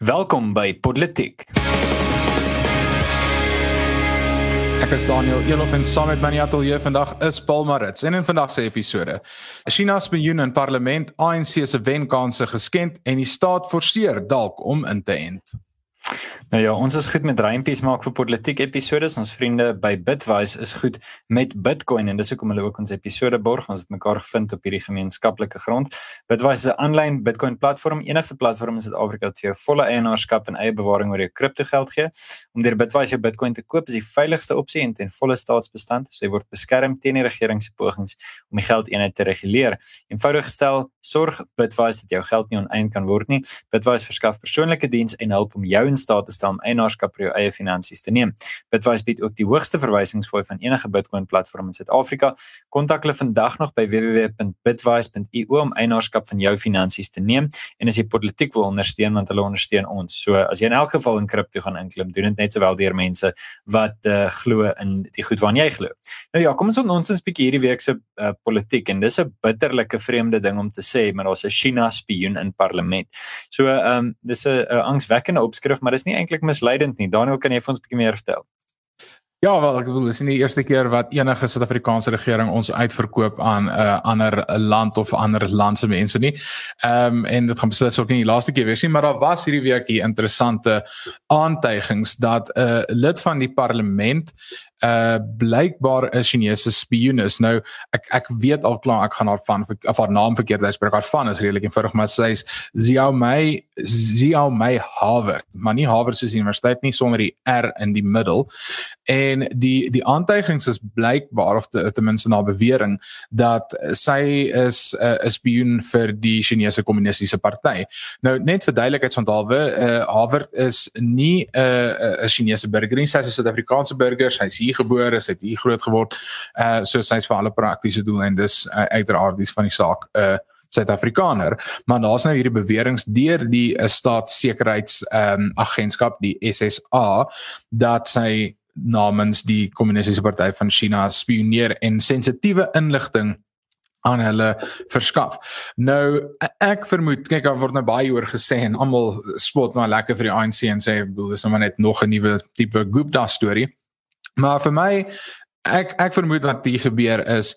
Welkom by Politiek. Ek is Daniel Elof en saam met my ateljee vandag is Paul Marits en in vandag se episode. China se bejoen in parlement ANC se wenkanse geskend en die staat forceer dalk om in te ent. Nou ja, ons is goed met reimpies maak vir politiek episode. Ons vriende by Bitwise is goed met Bitcoin en dis hoekom hulle ook ons episode borg. Ons het mekaar gevind op hierdie gemeenskaplike grond. Bitwise is 'n aanlyn Bitcoin platform, enigste platform in Suid-Afrika wat jou volle eienaarskap en eie bewaring oor jou kriptogeld gee. Om deur Bitwise jou Bitcoin te koop is die veiligigste opsie en ten volle staatsbestand. So jy word beskerm teen die regering se pogings om die geldeenheid te reguleer. Eenvoudig gestel, sorg Bitwise dat jou geld nie oneind kan word nie. Bitwise verskaf persoonlike diens en help om jou in staat te stel om eienaarskap oor jou eie finansies te neem. Bitwise bied ook die hoogste verwysingsfooi van enige Bitcoin platform in Suid-Afrika. Kontak hulle vandag nog by www.bitwise.io om eienaarskap van jou finansies te neem en as jy politiek wil ondersteun want hulle ondersteun ons. So as jy in elk geval in kripto gaan inklim, doen dit net sowel deur mense wat uh, glo in die goed waarna jy glo. Nou ja, kom ons ons is 'n bietjie hierdie week se uh, politiek en dis 'n bitterlike vreemde ding om te sê, maar daar's 'n China spioen in parlement. So ehm um, dis 'n angswekkende opskrif, maar dis nie eintlik misleidend nie. Daniel, kan jy vir ons 'n bietjie meer vertel? Ja, wel ek bedoel, dis nie die eerste keer wat enige Suid-Afrikaanse regering ons uitverkoop aan 'n uh, ander land of ander land se mense nie. Ehm um, en dit gaan beslis ook nie die laaste keer wees nie, maar daar was hierdie week hier interessante aantuigings dat 'n uh, lid van die parlement uh blykbaar 'n Chinese spioen is. Nou ek ek weet al klaar ek gaan haar van of haar naam verkeerd uitspreek. Haar van is redelik eenvoudig, maar sy is Xiao Mei Xiao Mei Harvard, maar nie Harvard soos universiteit nie sonder die R in die middel. En die die aantuigings is blykbaar of ten minste na bewering dat sy is 'n uh, spioen vir die Chinese kommunistiese party. Nou net vir duidelikheidsonthalwe, uh Harvard is nie 'n uh, 'n Chinese burger nie, sy is 'n Suid-Afrikaanse burger. Sy is hier gebore, sy het hier groot geword. Uh so sy's vir alle praktiese doeleindes uh, uiteraardies van die saak 'n uh, Suid-Afrikaner, maar daar's nou hierdie beweringe deur die uh, staatssekuriteits ehm um, agentskap, die SSA, dat sy namens die kommunistiese party van China spioneer en sensitiewe inligting aan hulle verskaf. Nou ek vermoed, kyk daar word nou baie oor gesê en almal spot maar lekker vir die ANC en sê bedoel dis nou maar net nog 'n nuwe tipe Gupta storie. Maar vir my ek ek vermoed wat hier gebeur is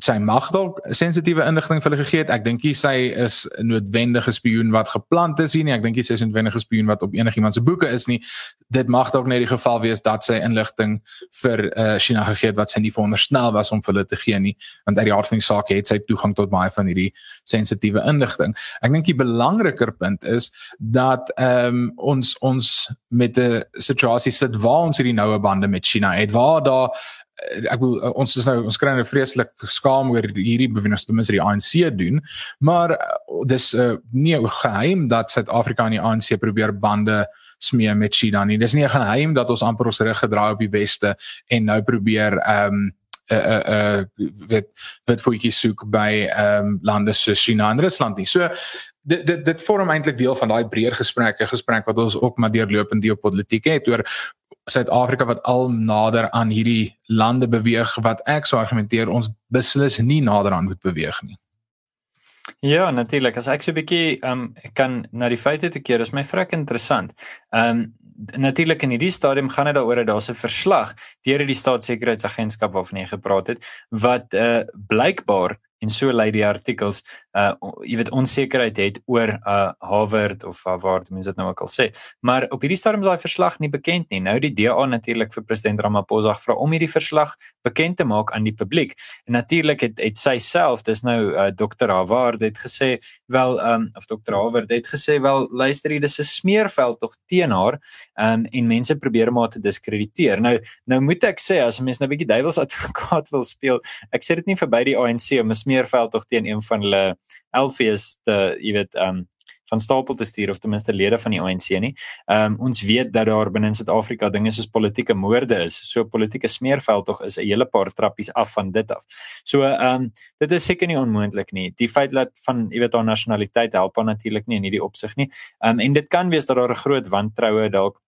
sy mag dalk sensitiewe inligting vir hulle gegee het. Ek dink hy sy is 'n noodwendige spioen wat geplant is hier nie. Ek dink hy sy is 'n noodwendige spioen wat op enigiemand se boeke is nie. Dit mag dalk net die geval wees dat sy inligting vir uh, China gegee het wat sy nie veronderstel was om vir hulle te gee nie, want uit die aard van die saak het sy toegang tot baie van hierdie sensitiewe inligting. Ek dink die belangriker punt is dat ehm um, ons ons met 'n situasie sit waar ons hierdie noue bande met China het waar daar Eh, ek wil eh, ons is nou ons kry nou vreeslik skaam oor hierdie bewegings ten minste die ANC doen. Maar eh, dis uh, nie 'n geheim dat Suid-Afrika en die ANC probeer bande smee met China nie. Dis nie 'n geheim dat ons amper ons rug gedraai op die weste en nou probeer ehm um, uh uh uh wet wet voetjie soek by ehm um, lande soos China en Rusland nie. So dit dit dit vorm eintlik deel van daai breër gesprekke gesprek wat ons ook maar deurlopend geopolitiek het oor Suid-Afrika wat al nader aan hierdie lande beweeg wat ek sou argumenteer ons beslis nie nader aan moet beweeg nie. Ja, natuurlik. As ek so 'n bietjie ehm um, kan na die feite toe keer, is my vrek interessant. Ehm um, natuurlik in hierdie stadium gaan dit daaroor dat daar 'n verslag deur die staatssekuriteitsagentskap waarvan jy gepraat het wat uh blykbaar en so lei die artikels uh jy weet onsekerheid het oor uh Harvard of uh, waar mense dit nou ook al sê. Maar op hierdie stadium is daai verslag nie bekend nie. Nou die DA natuurlik vir president Ramaphosa vra om hierdie verslag bekend te maak aan die publiek. En natuurlik het het sy self, dis nou uh Dr. Harvard het gesê wel um of Dr. Harvard het gesê wel luister hier dis 'n smeerveld tog teen haar um en mense probeer maar te diskrediteer. Nou nou moet ek sê as 'n mens nou 'n bietjie duiwels advokaat wil speel, ek sê dit nie verby die ANC om 'n smeerveld tog teen een van hulle LVS te jy weet um van stapel te stuur of ten minste lede van die ANC nie. Ehm um, ons weet dat daar binne in Suid-Afrika dinge soos politieke moorde is. So politieke smeerveld tog is 'n hele paar trappies af van dit af. So ehm um, dit is seker nie onmoontlik nie. Die feit dat van jy weet haar nasionaliteit help haar natuurlik nie in hierdie opsig nie. Ehm um, en dit kan wees dat daar 'n groot wantroue dalk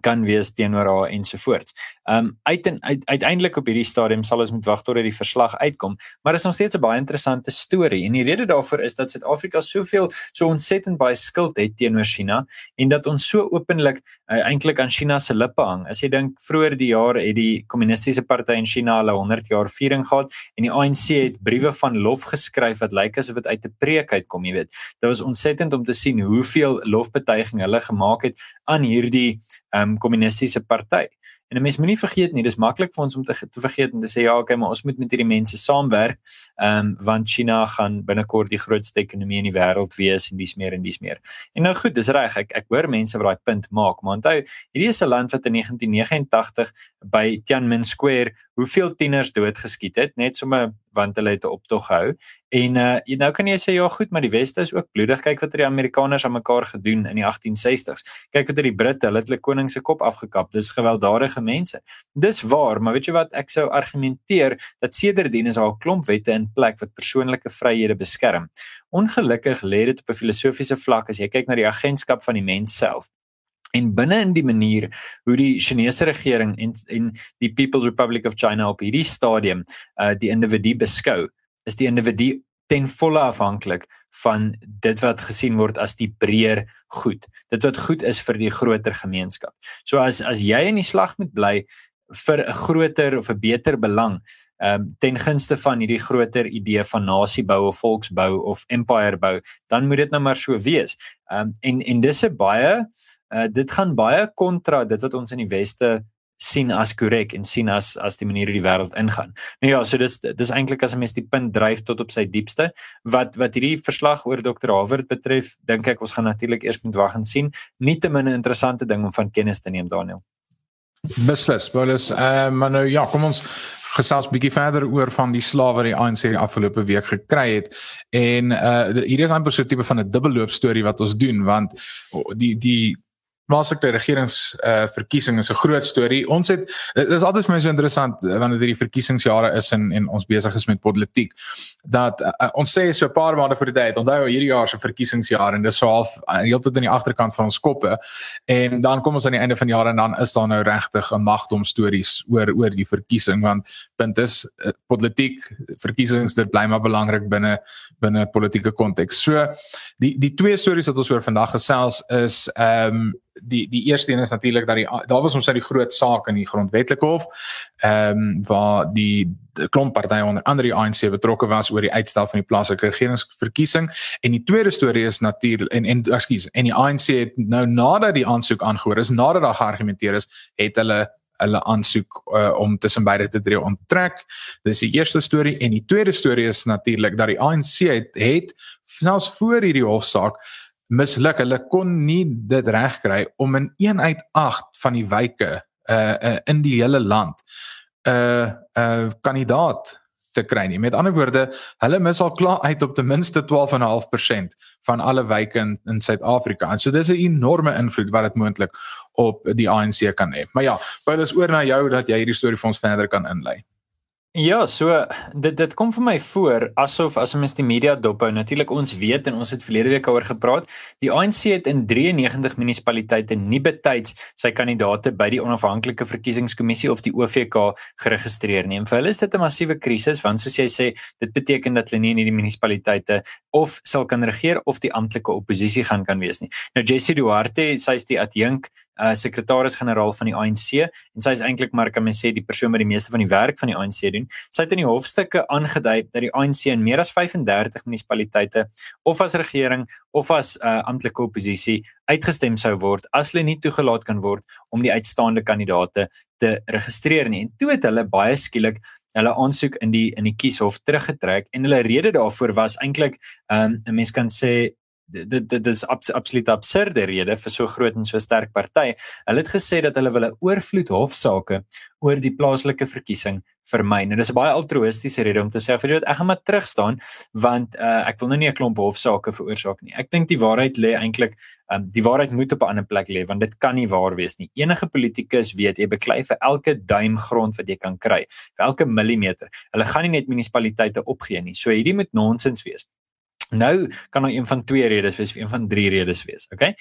kan wees teenoor haar ensovoorts. Ehm um, uit en uit, uiteindelik op hierdie stadium sal ons moet wag tot die verslag uitkom, maar is nog steeds 'n baie interessante storie en die rede daarvoor is dat Suid-Afrika soveel so ontsettend baie skuld het teenoor China en dat ons so openlik uh, eintlik aan China se lippe hang. As jy dink vroeër die jaar het die kommunistiese party in China hulle 100 jaar viering gehad en die ANC het briewe van lof geskryf wat lyk asof dit uit 'n preek uitkom, jy weet. Dit was ontsettend om te sien hoeveel lofbetuiging hulle gemaak het aan hierdie ehm um, kommunistiese party. En 'n mens moenie vergeet nie, dis maklik vir ons om te te vergeet en te sê ja, okay, maar ons moet met hierdie mense saamwerk, ehm um, want China gaan binnekort die grootste ekonomie in die wêreld wees en dis meer en dis meer. En nou goed, dis reg, ek ek hoor mense wat daai punt maak, maar onthou, hierdie is 'n land wat in 1989 by Tiananmen Square hoeveel tieners doodgeskiet het net sommer want hulle het 'n optog gehou. En uh nou kan jy sê ja goed, maar die weste is ook bloedig. Kyk wat het die Amerikaners aan mekaar gedoen in die 1860s. Kyk wat het die Britte, hulle het hulle koning se kop afgekap. Dis gewelddadige mense. Dis waar, maar weet jy wat, ek sou argumenteer dat sedertdien is daar 'n klomp wette in plek wat persoonlike vryhede beskerm. Ongelukkig lê dit op 'n filosofiese vlak as jy kyk na die agentskap van die mens self. En binne in die manier hoe die Chinese regering en en die People's Republic of China op hierdie stadium uh die individu beskou, is die individu ten volle afhanklik van dit wat gesien word as die breër goed. Dit wat goed is vir die groter gemeenskap. So as as jy in die slag moet bly vir 'n groter of 'n beter belang, ehm um, ten gunste van hierdie groter idee van nasiebou of volksbou of empire bou, dan moet dit nou maar so wees. Ehm um, en en dis 'n baie uh, dit gaan baie kontra dit wat ons in die weste sien as korrek en sien as as die manier hoe die wêreld ingaan. Nou ja, so dis dis eintlik as 'n mens die punt dryf tot op sy diepste wat wat hierdie verslag oor Dr. Hawert betref, dink ek ons gaan natuurlik eers moet wag en sien. Nietemin 'n interessante ding om van kennis te neem, Daniel. Beslis, Paulus. Ehm uh, maar nou ja, kom ons gesels bietjie verder oor van die slawe wat die ANC die afgelope week gekry het. En uh hier is amper so 'n tipe van 'n dubbelloop storie wat ons doen want die die plaaslike regerings uh verkiesing is 'n groot storie. Ons het dit is altyd vir my so interessant uh, wanneer dit die verkiesingsjare is en en ons besig is met politiek dat uh, ons sê so 'n paar maande voor die tyd, onthou hierdie jaar se verkiesingsjaar en dis so half heeltyd aan die agterkant van ons koppe en dan kom ons aan die einde van die jaar en dan is daar nou regtig 'n magdom stories oor oor die verkiesing want punt is uh, politiek verkiesings dit bly maar belangrik binne binne politieke konteks. So die die twee stories wat ons oor vandag gesels is ehm um, die die eerste een is natuurlik dat die daar was ons uit die groot saak in die grondwetlike hof ehm um, waar die klomp partye onder andere die ANC betrokke was oor die uitstel van die plaaslike regeringsverkiesing en die tweede storie is natuurlik en en ekskuus en die ANC het nou nadat die aansoek aangehoor is nadat daar geargumenteer is het hulle hulle aansoek uh, om tussen beide te tree onttrek. Dis die eerste storie en die tweede storie is natuurlik dat die ANC het, het selfs voor hierdie hofsaak misluk. Hulle kon nie dit regkry om in 1 uit 8 van die wyke uh, uh in die hele land 'n uh, 'n uh, kandidaat te kry nie. Met ander woorde, hulle mis al klaar uit op ten minste 12.5% van alle wyke in in Suid-Afrika. En so dis 'n enorme invloed wat dit moontlik op die ANC kan hê. Maar ja, Paulus oor na jou dat jy hierdie storie vir ons verder kan inlei. Ja, so dit dit kom vir my voor asof as ons die media dophou, natuurlik ons weet en ons het verlede week daaroor gepraat, die ANC het in 93 munisipaliteite nie betyds sy kandidaate by die onafhanklike verkiesingskommissie of die OVK geregistreer nie. En vir hulle is dit 'n massiewe krisis want soos jy sê, dit beteken dat hulle nie in hierdie munisipaliteite of sal kan regeer of die amptelike oppositie gaan kan wees nie. Nou Jessie Duarte, sy is die adjunk uh, sekretaris-generaal van die ANC en sy is eintlik maar kan mens sê die persoon wat die meeste van die werk van die ANC doen. Sy het in die hofstukke aangedui dat die ANC in meer as 35 munisipaliteite of as regering of as uh, amptelike oppositie uitgestem sou word as hulle nie toegelaat kan word om die uitstaande kandidaate te registreer nie. En toe het hulle baie skielik hulle aansoek in die in die kieshof teruggetrek en hulle rede daarvoor was eintlik um, 'n mens kan sê dit dit is abs, absoluut absurde rede vir so groot en so sterk party. Hulle het gesê dat hulle wil 'n oorvloed hofsaake oor die plaaslike verkiesing vermy. Nou dis 'n baie altruïstiese rede om te sê vir weet ek gaan maar terug staan want uh, ek wil nou nie 'n klomp hofsaake veroorsaak nie. Ek dink die waarheid lê eintlik um, die waarheid moet op 'n ander plek lê want dit kan nie waar wees nie. Enige politikus weet jy beklei vir elke duim grond wat jy kan kry, vir elke millimeter. Hulle gaan nie net munisipaliteite opgee nie. So hierdie moet nonsens wees. Nou kan nou een van twee redes wees, een van drie redes wees, okay?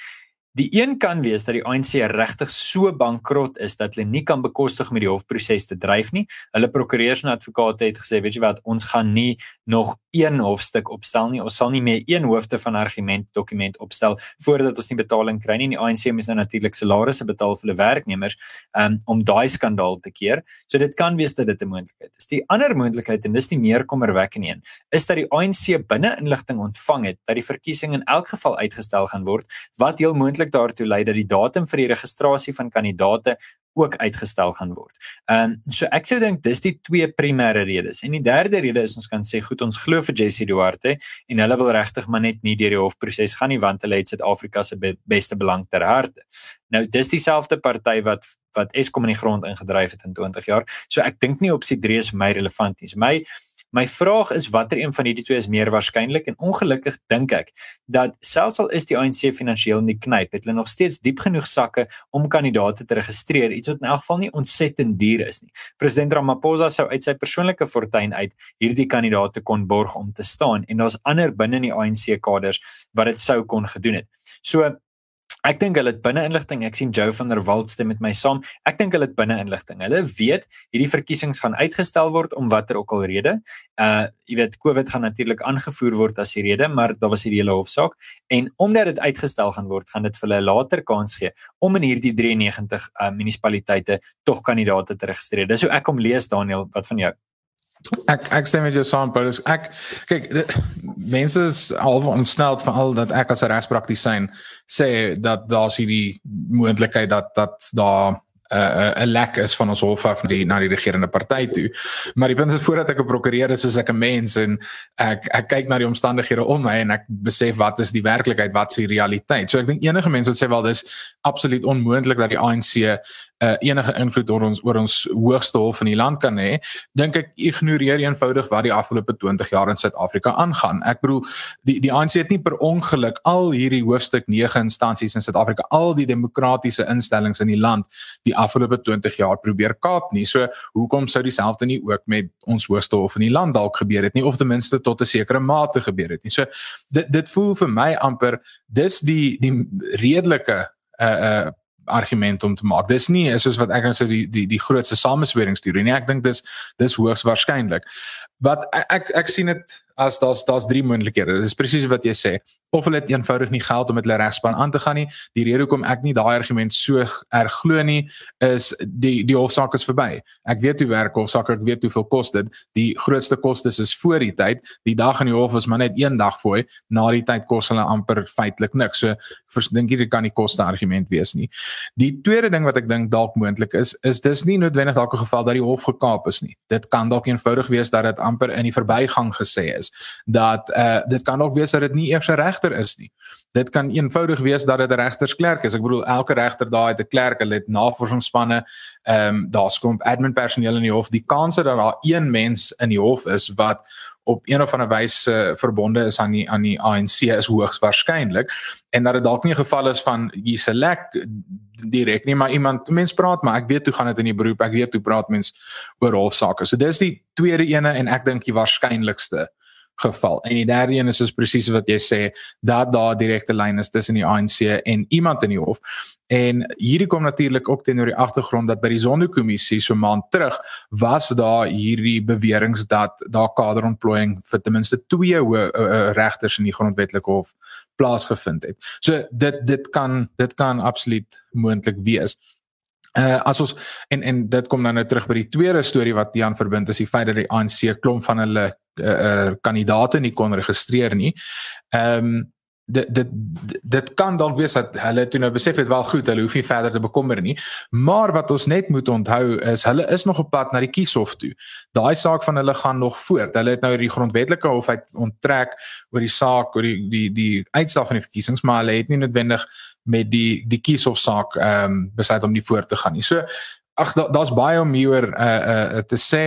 Die een kan wees dat die ANC regtig so bankrot is dat hulle nie kan bekostig met die hofproses te dryf nie. Hulle prokureurs en advokate het gesê, weet jy wat, ons gaan nie nog een hofstuk opstel nie. Ons sal nie meer een hoofde van argument dokument opstel voordat ons nie betaling kry nie. Die ANC moet nou natuurlik salarisse betaal vir hulle werknemers um, om daai skandaal te keer. So dit kan wees dat dit 'n moontlikheid is. Die ander moontlikheid en dis die meer kommerwekkende een, is dat die ANC binne inligting ontvang het dat die verkiesing in elk geval uitgestel gaan word, wat heel moontlik daartoe lei dat die datum vir die registrasie van kandidaate ook uitgestel gaan word. Ehm um, so ek sou dink dis die twee primêre redes. En die derde rede is ons kan sê goed ons glo vir Jessie Duarte en hulle wil regtig maar net nie deur die hofproses gaan nie want hulle het Suid-Afrika se be beste belang ter harte. Nou dis dieselfde party wat wat Eskom in die grond ingedryf het in 20 jaar. So ek dink nie opsie 3 is my relevant nie. So my My vraag is watter een van hierdie twee is meer waarskynlik en ongelukkig dink ek dat selfs al is die ANC finansiëel in die knyp, het hulle nog steeds diep genoeg sakke om kandidaate te registreer, iets wat in elk geval nie ontsettend duur is nie. President Ramaphosa sou uit sy persoonlike fortuin uit hierdie kandidaate kon borg om te staan en daar's ander binne in die ANC kaders wat dit sou kon gedoen het. So Ek dink hulle het binne inligting. Ek sien Joe van der Walt stem met my saam. Ek dink hulle het binne inligting. Hulle weet hierdie verkiesings gaan uitgestel word om watter ook al rede. Uh jy weet COVID gaan natuurlik aangevoer word as die rede, maar daar was hierdie hele hofsaak en omdat dit uitgestel gaan word, gaan dit vir hulle later kans gee om in hierdie 93 uh munisipaliteite tog kandidaate te registreer. Dis hoe ek hom lees Daniel, wat van jou? Ek ek sê met jou saam Paulus. Ek kyk mense is al ontstel van al dat ek as 'n regspraktisyn sê dat daar's hierdie moontlikheid dat dat daar 'n uh, 'n lek is van ons hof af na die na die regerende party toe. Maar die punt is voordat ek 'n prokureur is, is ek 'n mens en ek ek kyk na die omstandighede om my en ek besef wat is die werklikheid, wat is die realiteit. So ek dink enige mens wat sê wel dis absoluut onmoontlik dat die ANC uh, enige invloed oor ons oor ons hoogste hof in die land kan hê, dink ek ignoreer eenvoudig wat die afgelope 20 jaar in Suid-Afrika aangaan. Ek bedoel die die ANC het nie per ongeluk al hierdie hoofstuk 9 instansies in Suid-Afrika, al die demokratiese instellings in die land die afgelope 20 jaar probeer kaap nie. So hoekom sou dieselfde nie ook met ons hoogste hof in die land dalk gebeur het nie of ten minste tot 'n sekere mate gebeur het nie. So dit dit voel vir my amper dis die die redelike uh uh argument om te maak. Dis nie is soos wat ek nou sê die die die grootste samesweringsteorie nie. Ek dink dis dis hoogs waarskynlik. Wat ek ek, ek sien dit as daar's daar's drie moontlikhede. Dit is presies wat jy sê. Of hulle het eenvoudig nie geld om met hulle regspan aan te gaan nie. Die rede hoekom ek nie daai argument so erg glo nie is die die hofsaak is verby. Ek weet hoe werk hofsaak, ek weet hoeveel kos dit. Die grootste kostes is voor die tyd. Die dag in die hof is maar net een dag fooi. Na die tyd kos hulle amper feitelik niks. So ek dink hier kan nie koste argument wees nie. Die tweede ding wat ek dink dalk moontlik is, is dis nie noodwendig dalk 'n geval dat die hof gekaap is nie. Dit kan dalk eenvoudig wees dat dit amper in die verbygang gesê is dat uh dit kan ook wees dat dit nie eers 'n regter is nie. Dit kan eenvoudig wees dat dit 'n regtersklerk is. Ek bedoel elke regter daai het 'n klerk, hulle het navorsingsspanne, ehm um, daar's kom admin personeel in die hof. Die kans dat daar een mens in die hof is wat op een of ander wyse uh, verbonde is aan die aan die ANC is hoogs waarskynlik en dat dit dalk nie 'n geval is van jy selek direk nie maar iemand mens praat maar ek weet hoe gaan dit in die beroep ek weet hoe praat mens oor hofsaake so dis die tweede ene en ek dink die waarskynlikste geval. En die derde een is is presies wat jy sê dat daar direkte lyn is tussen die ANC en iemand in die hof. En hierdie kom natuurlik ook teenoor die agtergrond dat by die Zondo-kommissie so maand terug was daar hierdie beweringe dat daar kaderontplooiing vir ten minste twee uh, uh, regters in die grondwetlike hof plaasgevind het. So dit dit kan dit kan absoluut moontlik wees. Uh as ons en en dit kom nou nou terug by die tweede storie wat Jan verbind is die feit dat die ANC klomp van hulle uh, uh kandidate nie kon registreer nie. Ehm um, dit dit dit kan dalk wees dat hulle toe nou besef het wel goed, hulle hoef nie verder te bekommer nie. Maar wat ons net moet onthou is hulle is nog op pad na die kieshof toe. Daai saak van hulle gaan nog voort. Hulle het nou die grondwetlike hof uit onttrek oor die saak oor die die die uitslag van die verkiesings, maar hulle het nie noodwendig met die die kieshofsaak ehm um, besluit om nie voort te gaan nie. So ag daar's baie om hieroor uh uh te sê.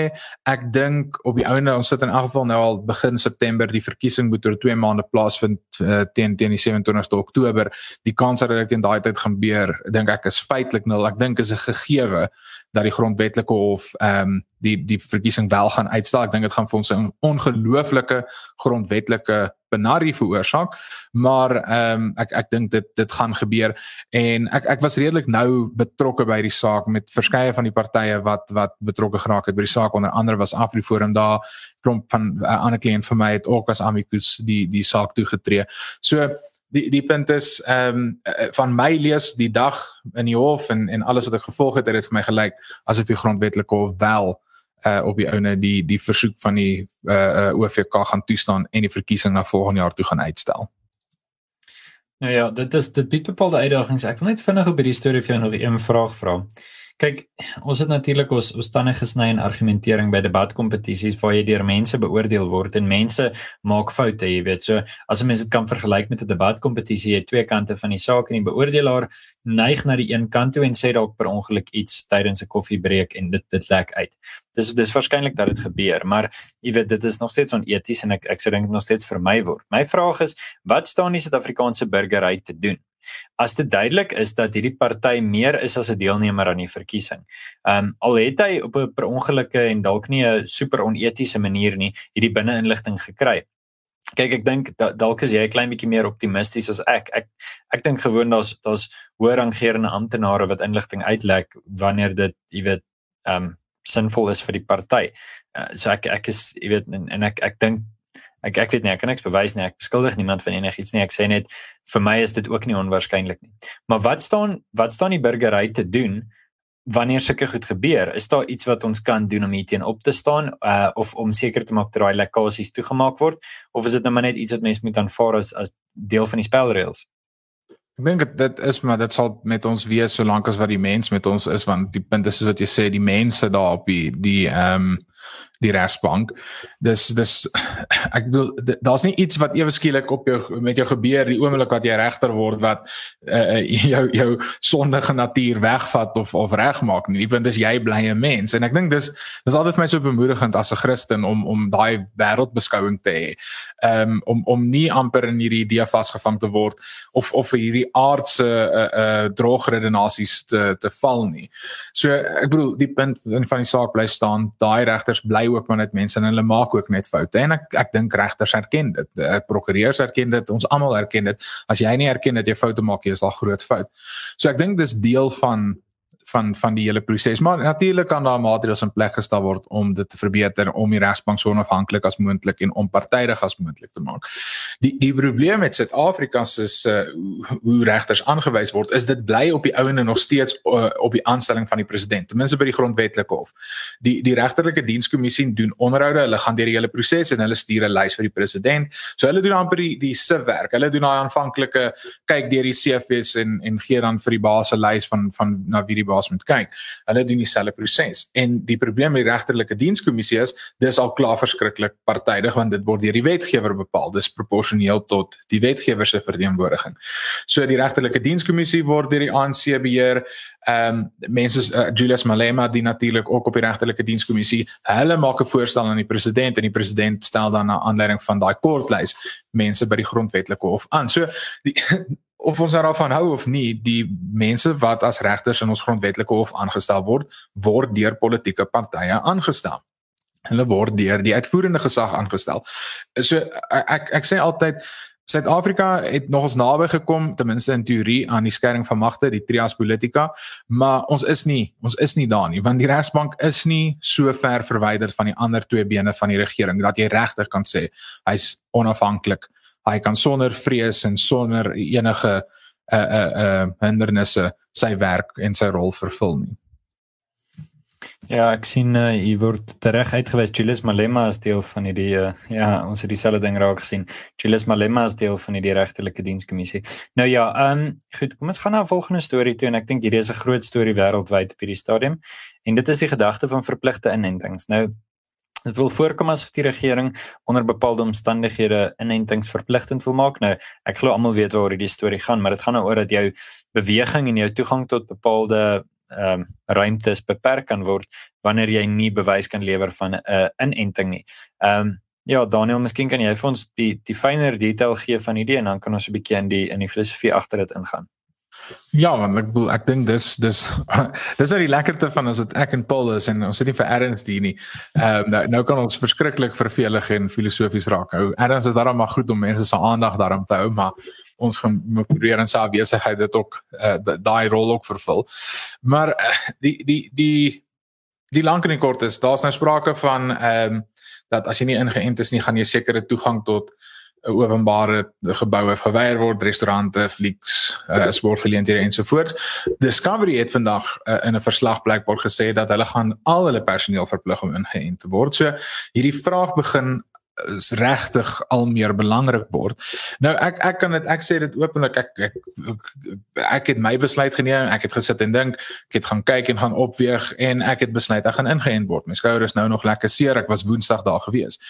Ek dink op die ouene ons sit in elk geval nou al begin September die verkiesing moet oor 2 maande plaasvind uh, teen teen die 27ste Oktober. Die kans dat dit in daai tyd gebeur, dink ek is feitelik nul. Ek dink is 'n gegewe dat die grondwetlike hof ehm um, die die verkiesing wel gaan uitstel. Ek dink dit gaan vir ons 'n ongelooflike grondwetlike benarie veroorsaak. Maar ehm um, ek ek dink dit dit gaan gebeur en ek ek was redelik nou betrokke by die saak met verskeie van die partye wat wat betrokke geraak het by die saak onder andere was AfriForum daar klomp van 'n uh, ander kliënt vir my het ook as amicus die die saak toegetree. So die die punt is ehm um, van my lees die dag in die hof en en alles wat ek gevolg het het dit vir my gelyk asof die grondwetlike hof wel uh op die ouene die die versoek van die uh, uh OVK gaan toestaan en die verkiesing na volgende jaar toe gaan uitstel. Nou ja, dit is dit bied bepaalde uitdagings. Ek wil net vinnig op hierdie storie vir jou nog 'n vraag vra. Kyk, ons het natuurlik ons ons tande gesny in argumentering by debatkompetisies waar jy deur mense beoordeel word en mense maak foute, jy weet. So as 'n mens dit kan vergelyk met 'n debatkompetisie, jy het twee kante van die saak en die beoordelaar neig na die een kant toe en sê dalk per ongeluk iets tydens 'n koffiebreek en dit dit lek uit. Dis dis waarskynlik dat dit gebeur, maar jy weet dit is nog steeds oneties en ek ek sou dink nog steeds vermy word. My vraag is, wat staan die Suid-Afrikaanse burgery te doen? As dit duidelik is dat hierdie party meer is as 'n deelnemer aan die verkiesing. Ehm um, al het hy op 'n per ongelukke en dalk nie 'n super onetiese manier nie hierdie binne-inligting gekry. Kyk, ek dink dalk is jy 'n klein bietjie meer optimisties as ek. Ek ek dink gewoon daar's daar's hoër rangerende amptenare wat inligting uitlek wanneer dit, jy weet, ehm um, sinvol is vir die party. Uh, so ek ek is, jy weet, en, en ek ek dink ek ek weet nie, ek kan niks bewys nie. Ek beskuldig niemand van enigiets nie. Ek sê net vir my is dit ook nie onwaarskynlik nie. Maar wat staan wat staan die burgery te doen wanneer sulke goed gebeur? Is daar iets wat ons kan doen om hierteen op te staan uh of om seker te maak dat daai lekkasies toegemaak word of is dit nou maar net iets wat mense moet aanvaar as as deel van die spelreëls? Ek dink dit is maar dit sal met ons wees solank as wat die mens met ons is want die punt is wat jy sê die mense daar op die ehm um, die regsbank. Dis dis ek bedoel daar's nie iets wat ewe skielik op jou met jou gebeur die oomblik wat jy regter word wat uh, jou jou sondige natuur wegvat of of regmaak nie. Die punt is jy bly 'n mens en ek dink dis dis altyd vir my so bemoedigend as 'n Christen om om daai wêreldbeskouing te hê. Um om om nie amper in hierdie idee vasgevang te word of of vir hierdie aardse uh uh droogredenasies te te val nie. So ek bedoel die punt van die saak bly staan, daai regters bly ook maar net mense en hulle maak ook net foute en ek ek dink regters erken dit. Ek prokureurs erken dit, ons almal erken dit. As jy nie erken dat jy foute maak nie, is al groot fout. So ek dink dis deel van van van die hele proses. Maar natuurlik kan daar maatreëls in plek gestel word om dit te verbeter om die regsbank so onafhanklik as moontlik en onpartydig as moontlik te maak. Die die probleem met Suid-Afrika is uh hoe regters aangewys word, is dit bly op die ouene nog steeds uh, op die aanstelling van die president, ten minste by die grondwetlike hof. Die die regterlike dienskommissie doen onderhoude, hulle gaan deur die hele proses en hulle stuur 'n lys vir die president. So hulle doen amper die die se werk. Hulle doen daai aanvanklike kyk deur die CV's en en gee dan vir die baas 'n lys van van na wie die baas moet kyk. Hulle doen dieselfde proses. En die probleem met die regterlike dienskommissie is dis al klaar verskriklik partydig want dit word deur die wetgewer bepaal. Dis proporsioneel tot die wetgewer se verteenwoordiging. So die regterlike dienskommissie word deur die ANC beheer. Ehm um, mense uh, Julius Malema die natuurlik ook op die regterlike dienskommissie. Hulle maak 'n voorstel aan die president en die president stel dan na aanleiding van daai kortlys mense by die grondwetlike hof aan. So die of ons daarvan hou of nie, die mense wat as regters in ons grondwetlike hof aangestel word, word deur politieke partye aangestel. Hulle word deur die uitvoerende gesag aangestel. So ek ek sê altyd Suid-Afrika het nog ons naby gekom ten minste in teorie aan die skering van magte, die trias politica, maar ons is nie, ons is nie daar nie, want die regsbank is nie so ver verwyder van die ander twee bene van die regering dat jy regtig kan sê hy's onafhanklik hy kan sonder vrees en sonder enige uh uh uh hindernisse sy werk en sy rol vervul nie. Ja, ek sien uh, hier word reg uitgewys Julius Malema as deel van hierdie uh, ja, ons het dieselfde ding raak gesien. Julius Malema as deel van hierdie regtelike dienskommissie. Nou ja, ehm um, goed, kom ons gaan na 'n volgende storie toe en ek dink hierdie is 'n groot storie wêreldwyd op hierdie stadium en dit is die gedagte van verpligte inentings. Nou Dit wil voorkom asof die regering onder bepaalde omstandighede inentings verpligtend wil maak. Nou, ek glo almal weet waaroor hierdie storie gaan, maar dit gaan oor dat jou beweging en jou toegang tot bepaalde ehm um, ruimtes beperk kan word wanneer jy nie bewys kan lewer van 'n uh, inenting nie. Ehm um, ja, Daniel, miskien kan jy vir ons die die fynere detail gee van hierdie en dan kan ons 'n bietjie in die in die filosofie agter dit ingaan. Ja, want ek bedoel ek dink dis dis dis is die lekkerte van as dit ek en Paul is en ons sit nie vir erns hier nie. Ehm um, nou nou kan ons verskriklik vervelig en filosofies raak. Nou erns is daarom maar goed om mense se aandag daarom te hou, maar ons gaan probeer in sy besigheid dit ook uh, daai rol ook vervul. Maar uh, die die die die lank en kort is daar's nou sprake van ehm um, dat as jy nie ingeënt is nie gaan jy sekere toegang tot 'n openbare gebou het geweier word restaurante, flieks, uh, sportgeleenthede ensovoorts. Discovery het vandag uh, in 'n verslag blykbaar gesê dat hulle gaan al hulle personeel verplig om ingeënt te word. So hierdie vraag begin regtig al meer belangrik word. Nou ek ek kan dit ek sê dit openlik ek ek ek het my besluit geneem. Ek het gesit en dink, ek het gaan kyk en gaan opweeg en ek het besluit ek gaan ingeënt word. My skouers nou nog lekker seer. Ek was Woensdag daar gewees.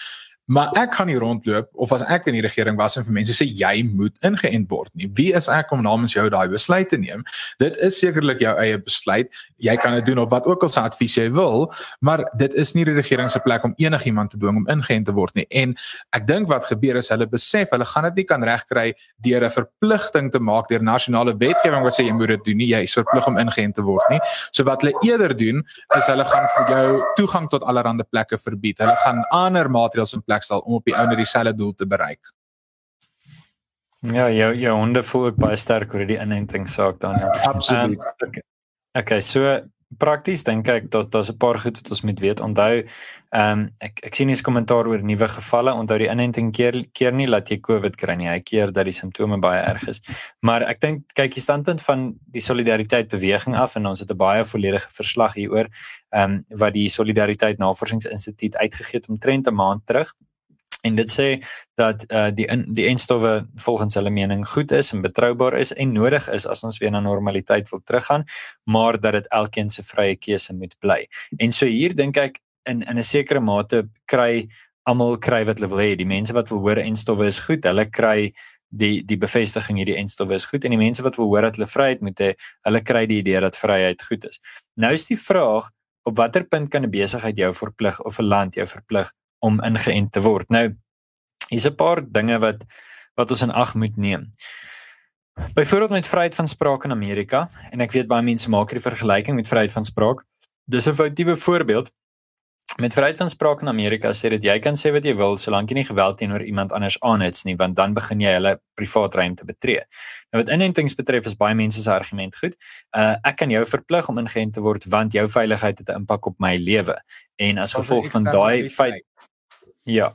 Maar ek gaan nie rondloop of as ek in die regering was en vir mense sê jy moet ingeënt word nie. Wie is ek om namens jou daai besluit te neem? Dit is sekerlik jou eie besluit. Jy kan dit doen op wat ook al se advies jy wil, maar dit is nie die regering se plek om enigiemand te dwing om ingeënt te word nie. En ek dink wat gebeur is hulle besef hulle gaan dit nie kan regkry deur 'n verpligting te maak deur nasionale wetgewing wat sê jy moet dit doen nie. Jy is verplig om ingeënt te word nie. So wat hulle eerder doen is hulle gaan vir jou toegang tot allerlei plekke verbied. Hulle gaan ander maatreëls in plek stel om op die ouene dieselfde doel te bereik. Ja, jou jou honde voel ook baie sterk oor die inenting saak dan. Ja. Absoluut. Um, okay. okay, so prakties dink ek dat daar's 'n paar goed wat ons moet weet. Onthou, ehm um, ek ek sien hier's kommentaar oor nuwe gevalle. Onthou die inenting keer keer nie dat jy COVID kry nie. Hy keer dat die simptome baie erg is. Maar ek dink kyk die standpunt van die solidariteit beweging af en ons het 'n baie volledige verslag hieroor ehm um, wat die solidariteit navorsingsinstituut uitgegee het omtrent 'n maand terug en dit sê dat uh, die in, die enstowwe volgens hulle mening goed is en betroubaar is en nodig is as ons weer na normaliteit wil teruggaan maar dat dit elkeen se vrye keuse moet bly. En so hier dink ek in in 'n sekere mate kry almal kry wat hulle wil hê. Die mense wat wil hoor enstowwe is goed, hulle kry die die bevestiging hierdie enstowwe is goed en die mense wat wil hoor dat hulle vryheid moet hê, hulle kry die idee dat vryheid goed is. Nou is die vraag op watter punt kan 'n besigheid jou verplig of 'n land jou verplig om ingeënt te word. Nou hier's 'n paar dinge wat wat ons in ag moet neem. Byvoorbeeld met vryheid van spraak in Amerika en ek weet baie mense maak hierdie vergelyking met vryheid van spraak. Dis 'n foutiewe voorbeeld. Met vryheid van spraak in Amerika sê dit jy kan sê wat jy wil solank jy nie geweld teenoor iemand anders aanhits nie want dan begin jy hulle privaat ruimte betree. Nou wat inentings betref is baie mense se argument goed. Uh ek kan jou verplig om ingeënt te word want jou veiligheid het 'n impak op my lewe. En as gevolg van daai feit Ja.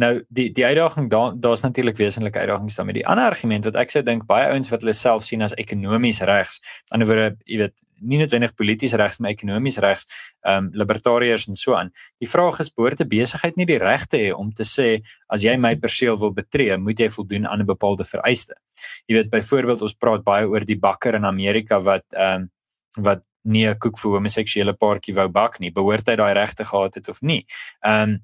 Nou die die uitdaging daar daar's natuurlik wesenlike uitdagings daarmee. Die ander argument wat ek sou dink baie ouens wat hulle self sien as ekonomies regs, aan die ander woorde, jy weet, nie noodwendig polities regs maar ekonomies regs, ehm um, libertariërs en so aan. Die vraag is behoort 'n besigheid nie die regte hê om te sê as jy my perseel wil betree, moet jy voldoen aan 'n bepaalde vereiste. Jy weet byvoorbeeld ons praat baie oor die bakker in Amerika wat ehm um, wat nie 'n koek vir homoseksuele paartjie wou bak nie. Behoort hy daai regte gehad het of nie? Ehm um,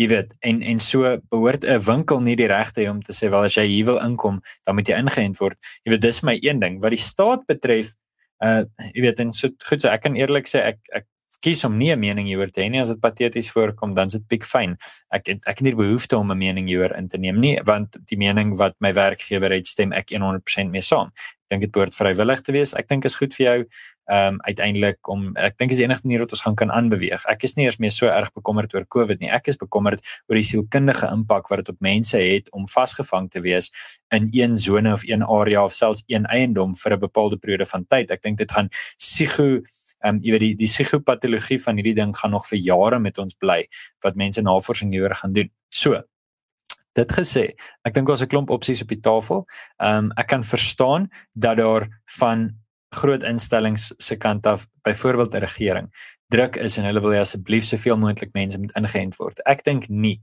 jy weet en en so behoort 'n winkel nie die regte om te sê wel as jy hier wil inkom dan moet jy ingeënt word. Jy weet dis my een ding. Wat die staat betref uh jy weet en so goed so ek kan eerlik sê ek ek kies om nie 'n mening hieroor te hê nie as dit pateties voorkom dan is dit piek fyn ek ek het nie behoefte om 'n mening hieroor in te neem nie want die mening wat my werkgewer het stem ek 100% mee saam dink dit behoort vrywillig te wees ek dink is goed vir jou ehm um, uiteindelik om ek dink is die enigste manier wat ons gaan kan aanbeweeg. Ek is nie eers meer so erg bekommerd oor COVID nie. Ek is bekommerd oor die sielkundige impak wat dit op mense het om vasgevang te wees in een sone of een area of selfs een eiendom vir 'n bepaalde periode van tyd. Ek dink dit gaan psigo ehm um, jy weet die die psigopatologie van hierdie ding gaan nog vir jare met ons bly wat mense navorsing hieroor gaan doen. So Dit gesê, ek dink daar's 'n klomp opsies op die tafel. Ehm um, ek kan verstaan dat daar van groot instellings se kant af, byvoorbeeld 'n regering, druk is en hulle wil asseblief soveel moontlik mense moet ingeënt word. Ek dink nie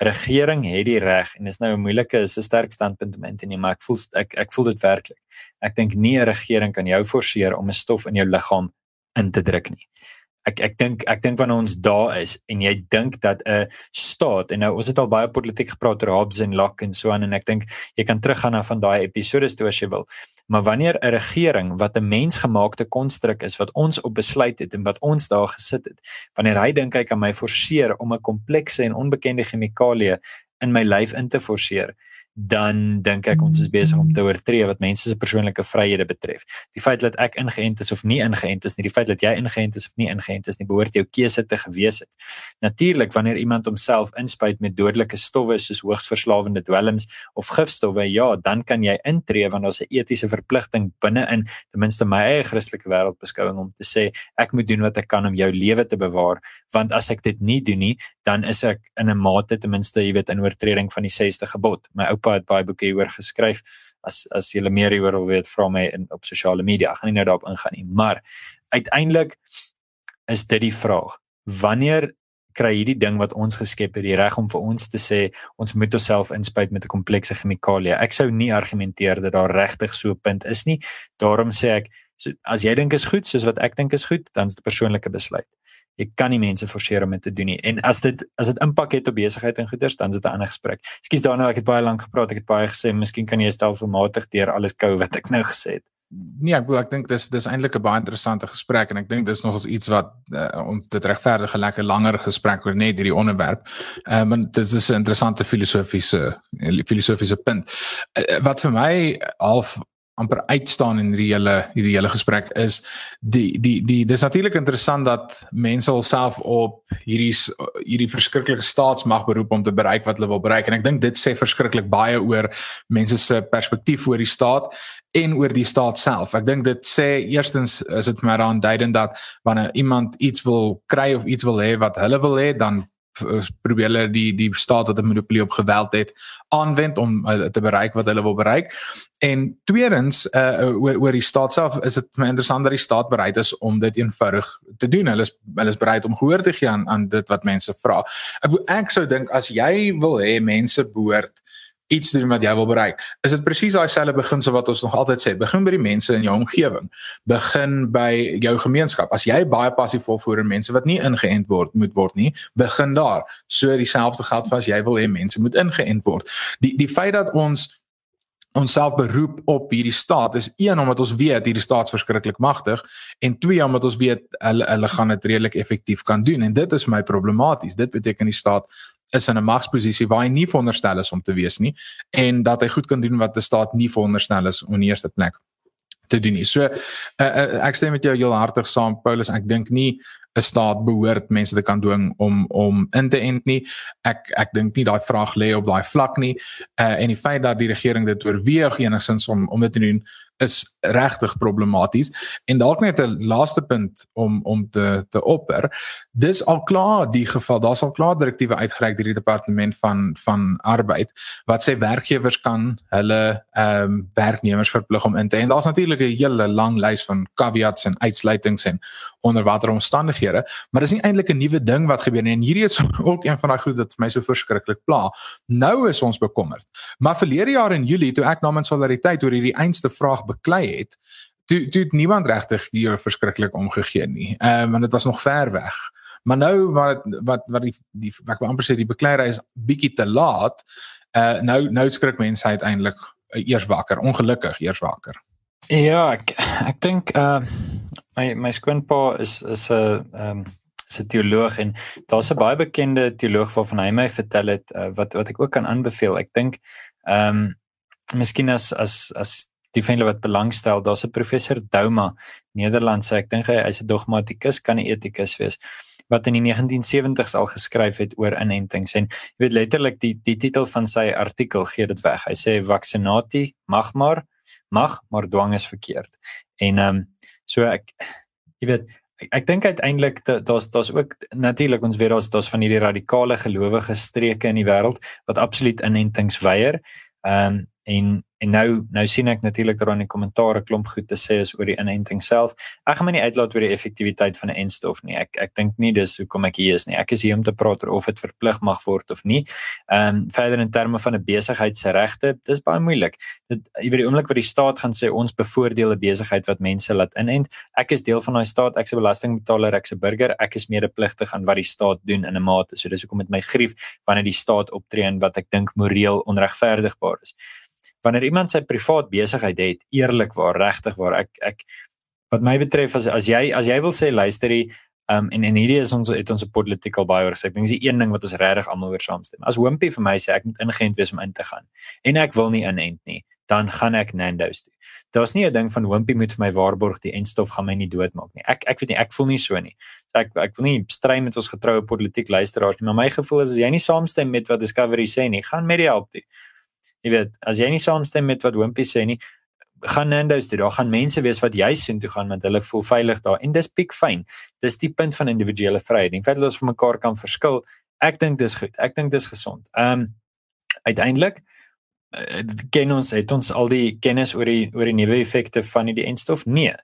regering het die reg en dis nou 'n moeilike is 'n sterk standpunt om in te neem, maar ek voel ek ek voel dit werklik. Ek dink nie 'n regering kan jou forceer om 'n stof in jou liggaam in te druk nie. Ek ek dink ek dink wanneer ons daar is en jy dink dat 'n staat en nou ons het al baie politiek gepraat oor Hobbes en Locke en so aan en ek dink jy kan teruggaan na van daai episode toe as jy wil maar wanneer 'n regering wat 'n mensgemaakte konstruk is wat ons op besluit het en wat ons daar gesit het wanneer hy dink hy kan my forceer om 'n komplekse en onbekende chemikalie in my lyf in te forceer dan dink ek ons is besig om te oortree wat mense se persoonlike vryhede betref. Die feit dat ek ingeënt is of nie ingeënt is nie, die feit dat jy ingeënt is of nie ingeënt is nie, behoort jou keuse te gewees het. Natuurlik wanneer iemand homself inspuit met dodelike stowwe soos hoogs verslawende dwelms of gifstowwe, ja, dan kan jy intree want daar's 'n etiese verpligting binne-in ten minste my eie Christelike wêreldbeskouing om te sê ek moet doen wat ek kan om jou lewe te bewaar, want as ek dit nie doen nie, dan is ek in 'n mate ten minste, jy weet, in oortreding van die 6de gebod. My oupa het baie boeke hieroor geskryf. As as jy meer hieroor wil weet, vra my in op sosiale media. Ek gaan nie nou daarop ingaan nie, maar uiteindelik is dit die vraag. Wanneer kry hierdie ding wat ons geskep het die reg om vir ons te sê ons moet onsself inspuit met 'n komplekse chemikalie. Ek sou nie argumenteer dat daar regtig so 'n punt is nie. Daarom sê ek so, as jy dink is goed soos wat ek dink is goed, dan is dit 'n persoonlike besluit. Jy kan nie mense forceer om dit te doen nie. En as dit as dit impak het op besigheid en goederes, dan is dit 'n ander gesprek. Ekskuus daarna, ek het baie lank gepraat. Ek het baie gesê, miskien kan jy stelselmatig deur alles kou wat ek nou gesê het nee, ek ek dink dis dis eintlik 'n baie interessante gesprek en ek dink dis nogals iets wat uh, om dit regverdige lekker langer gesprek oor net hierdie onderwerp. Ehm um, dit is 'n interessante filosofiese filosofiese punt. Uh, wat vir my half amper uitstaan in hierdie hele hierdie hele gesprek is die die die dis natuurlik interessant dat mense alself op hierdie hierdie verskriklike staatsmag beroep om te bereik wat hulle wil bereik en ek dink dit sê verskriklik baie oor mense se perspektief oor die staat en oor die staat self. Ek dink dit sê eerstens is dit vir my dan duidend dat wanneer iemand iets wil kry of iets wil hê wat hulle wil hê, dan probeer hulle die die staat wat 'n monopolie op geweld het aanwend om uh, te bereik wat hulle wil bereik. En tweedens uh oor, oor die staat self is dit my interessant dat die staat bereid is om dit eenvoudig te doen. Hulle is hulle is bereid om gehoor te gee aan aan dit wat mense vra. Ek ek sou dink as jy wil hê mense behoort iets doen wat jy wil bereik. Is dit presies daai selfde beginsel wat ons nog altyd sê, begin by die mense in jou omgewing. Begin by jou gemeenskap. As jy baie passief volvoer en mense wat nie ingeënt word moet word nie, begin daar. So dieselfde geld vir as jy wil hê mense moet ingeënt word. Die die feit dat ons ons self beroep op hierdie staat is een omdat ons weet hierdie staat verskriklik magtig en twee omdat ons weet hulle hulle gaan dit redelik effektief kan doen en dit is my problematies dit beteken die staat is in 'n magsposisie waar hy nie veronderstel is om te wees nie en dat hy goed kan doen wat die staat nie veronderstel is om in eerste plek te doen nie. So uh, uh, ek stem met jou heel hartig saam Paulus. Ek dink nie 'n staat behoort mense te kan dwing om om in te ent nie. Ek ek dink nie daai vraag lê op daai vlak nie. Uh, en die feit dat die regering dit oorweeg enigstens om om dit te doen is regtig problematies. En dalk net 'n laaste punt om om te te opper. Dis al klaar die geval daar's al klaar direktiewe uitgereik deur die departement van van arbeid wat sê werkgewers kan hulle ehm um, werknemers verplig om in te en daar's natuurlik 'n hele lang lys van caveats en uitsluitings en onder watter omstandighede maar dis nie eintlik 'n nuwe ding wat gebeur nie. En hierdie is ook een van daai goed wat vir my so verskriklik pla. Nou is ons bekommerd. Maar verlede jaar in Julie toe ek namens solidariteit oor hierdie einste vraag beklei het, toe toe het niemand regtig hier verskriklik omgegee nie. Ehm um, want dit was nog ver weg. Maar nou wat wat wat die die ek wil amper sê die bekleierery is bietjie te laat. Uh nou nou skrik mense uiteindelik uh, eers wakker, ongelukkig eers wakker. Ja, ek ek dink uh my my skoonpa is is 'n ehm um, se teoloog en daar's 'n baie bekende teoloog waarvan hy my vertel het uh, wat wat ek ook kan aanbeveel. Ek dink ehm um, miskien as as as die vriende wat belangstel, daar's 'n professor Douma, Nederlandse, ek dink hy hy's 'n dogmatikus, kan 'n etikus wees wat in die 1970s al geskryf het oor inentings en jy weet letterlik die die titel van sy artikel gee dit weg. Hy sê vaccinatie mag maar mag maar dwang is verkeerd. En ehm um, so ek jy weet ek, ek dink uiteindelik daar's daar's ook natuurlik ons weet daar's daar's van hierdie radikale gelowige streke in die wêreld wat absoluut inentings weier. Ehm um, en En nou nou sien ek natuurlik dat daar in die kommentare klomp goed te sê is oor die inenting self. Ek gaan my nie uitlaat oor die effektiwiteit van 'n enstof nie. Ek ek dink nie dis hoekom ek hier is nie. Ek is hier om te praat oor of dit verplig mag word of nie. Ehm um, verder in terme van 'n besigheid se regte, dis baie moeilik. Dit jy weet die oomblik wat die staat gaan sê ons bevoordeel 'n besigheid wat mense laat inent. Ek is deel van daai staat, ek's 'n belastingbetaler, ek's 'n burger, ek is medepligtig aan wat die staat doen in 'n mate. So dis hoekom dit my grief wanneer die staat optree en wat ek dink moreel onregverdigbaar is wanneer iemand sy privaat besigheid het, eerlikwaar, regtig waar ek ek wat my betref as as jy as jy wil sê luisterie, Um en en hierdie is ons het ons 'n political oor gesê. Ek dink dis die een ding wat ons regtig almal oor saamstem. As Wimpy vir my sê ek moet ingeënt wees om in te gaan en ek wil nie inent nie, dan gaan ek Nando's toe. Daar's nie 'n ding van Wimpy moet vir my waarborg die enstof gaan my nie doodmaak nie. Ek ek weet nie, ek voel nie so nie. Ek ek wil nie stry met ons getroue politiek luisteraars nie, maar my gevoel is as jy nie saamstem met wat Discovery sê nie, gaan met die help toe. Jy weet, as jy nie saamstem met wat Wimpy sê nie, gaan Nando's toe. Daar gaan mense wees wat jy sien toe gaan want hulle voel veilig daar en dis piek fyn. Dis die punt van individuele vryheid. In feite ons van mekaar kan verskil. Ek dink dis goed. Ek dink dis gesond. Ehm um, uiteindelik uh, ken ons het ons al die kennis oor die oor die nuwe effekte van die enstof? Nee.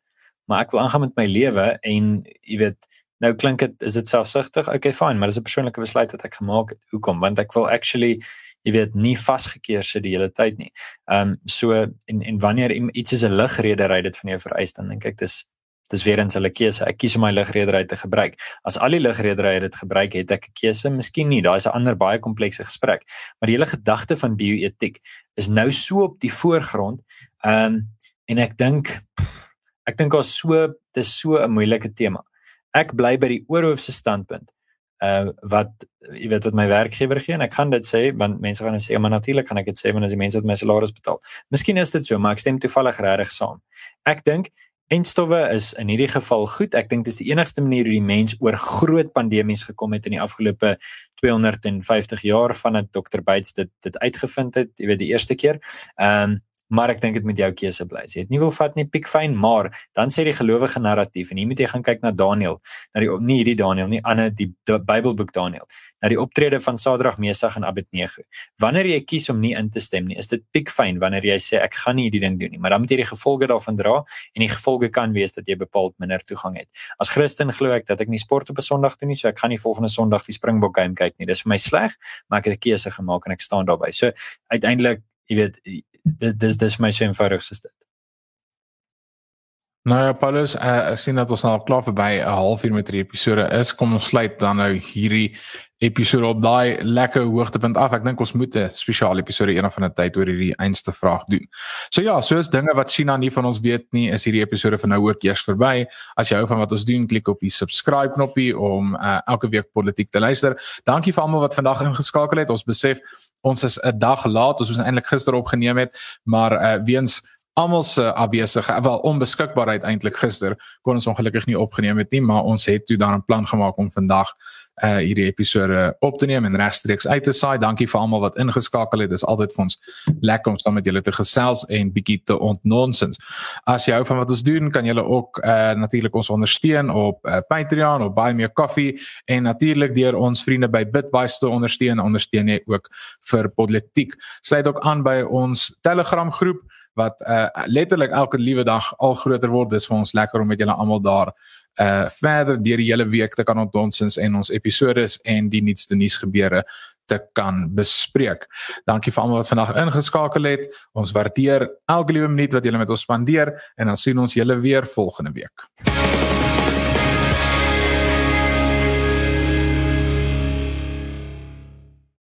Maar ek wil aangaan met my lewe en jy weet nou klink dit is dit selfsugtig? Okay, fine, maar dis 'n persoonlike besluit wat ek gemaak het. Hoekom? Want ek wil actually jy weet nie vasgekeer sit die hele tyd nie. Ehm um, so en en wanneer iets is 'n ligredery dit van jou vereis dan dink ek dis dis weer eens hulle keuse. Ek kies om my ligredery te gebruik. As al die ligrederye dit gebruik, het ek 'n keuse? Miskien nie. Daai is 'n ander baie komplekse gesprek. Maar die hele gedagte van bioetiek is nou so op die voorgrond. Ehm um, en ek dink ek dink daar's so dis so 'n moeilike tema. Ek bly by die oorhoofse standpunt uh wat jy weet wat my werkgewer gee en ek gaan dit sê want mense gaan nou sê maar natuurlik gaan ek dit sê want as die mense wat my salaris betaal. Miskien is dit so, maar ek stem toevallig regtig saam. Ek dink enstowwe is in hierdie geval goed. Ek dink dis die enigste manier hoe die mens oor groot pandemies gekom het in die afgelope 250 jaar vandat Dr. Bates dit dit uitgevind het, jy weet die eerste keer. Ehm um, maar ek dink dit moet jou keuse bly. Jy het nie wil vat nie piekfyn, maar dan sê die gelowige narratief en hier moet jy gaan kyk na Daniël, na die nie hierdie Daniël nie, ander die, die Bybelboek Daniël, na die optrede van Sadrag, Mesach en Abednego. Wanneer jy kies om nie in te stem nie, is dit piekfyn wanneer jy sê ek gaan nie hierdie ding doen nie, maar dan moet jy die gevolge daarvan dra en die gevolge kan wees dat jy bepaald minder toegang het. As Christen glo ek dat ek nie sport op 'n Sondag doen nie, so ek gaan nie volgende Sondag die Springbok game kyk nie. Dis vir my sleg, maar ek het 'n keuse gemaak en ek staan daarbey. So uiteindelik jy weet dit dis dis my so eenvoudig is dit. Nou ja, Paulus, uh, ek sien dat ons nou al klaar verby 'n halfuur met hierdie episode is. Kom ons sluit dan nou hierdie episode op daai lekker hoogtepunt af. Ek dink ons moet 'n spesiale episode eendag van 'n tyd oor hierdie einste vraag doen. So ja, soos dinge wat China nie van ons weet nie, is hierdie episode van nou ook eers verby. As jy hou van wat ons doen, klik op die subscribe knoppie om uh, elke week politiek te luister. Dankie vir almal wat vandag ingeskakel het. Ons besef ons is 'n dag laat. Ons moes eintlik gister opgeneem het, maar uh, weens almal se afwesige wel onbeskikbaarheid eintlik gister kon ons ongelukkig nie opgeneem het nie maar ons het toe dan 'n plan gemaak om vandag uh hierdie episode op te neem en regstreeks uit te saai. Dankie vir almal wat ingeskakel het. Dit is altyd vir ons lekker om saam met julle te gesels en bietjie te ontnonsens. As jy hou van wat ons doen, kan julle ook uh natuurlik ons ondersteun op uh, Patreon of Buy Me a Coffee en natuurlik deur ons vriende by Bitwise te ondersteun. Ondersteun jy ook vir politiek. Sluit ook aan by ons Telegram groep wat uh letterlik elke liewe dag al groter word. Dis vir ons lekker om met julle almal daar uh verder deur die hele week te kan ontdonsens en ons episodes en die nuutste nuusgebeure te kan bespreek. Dankie vir almal wat vandag ingeskakel het. Ons waardeer elke liewe minuut wat julle met ons spandeer en dan sien ons julle weer volgende week.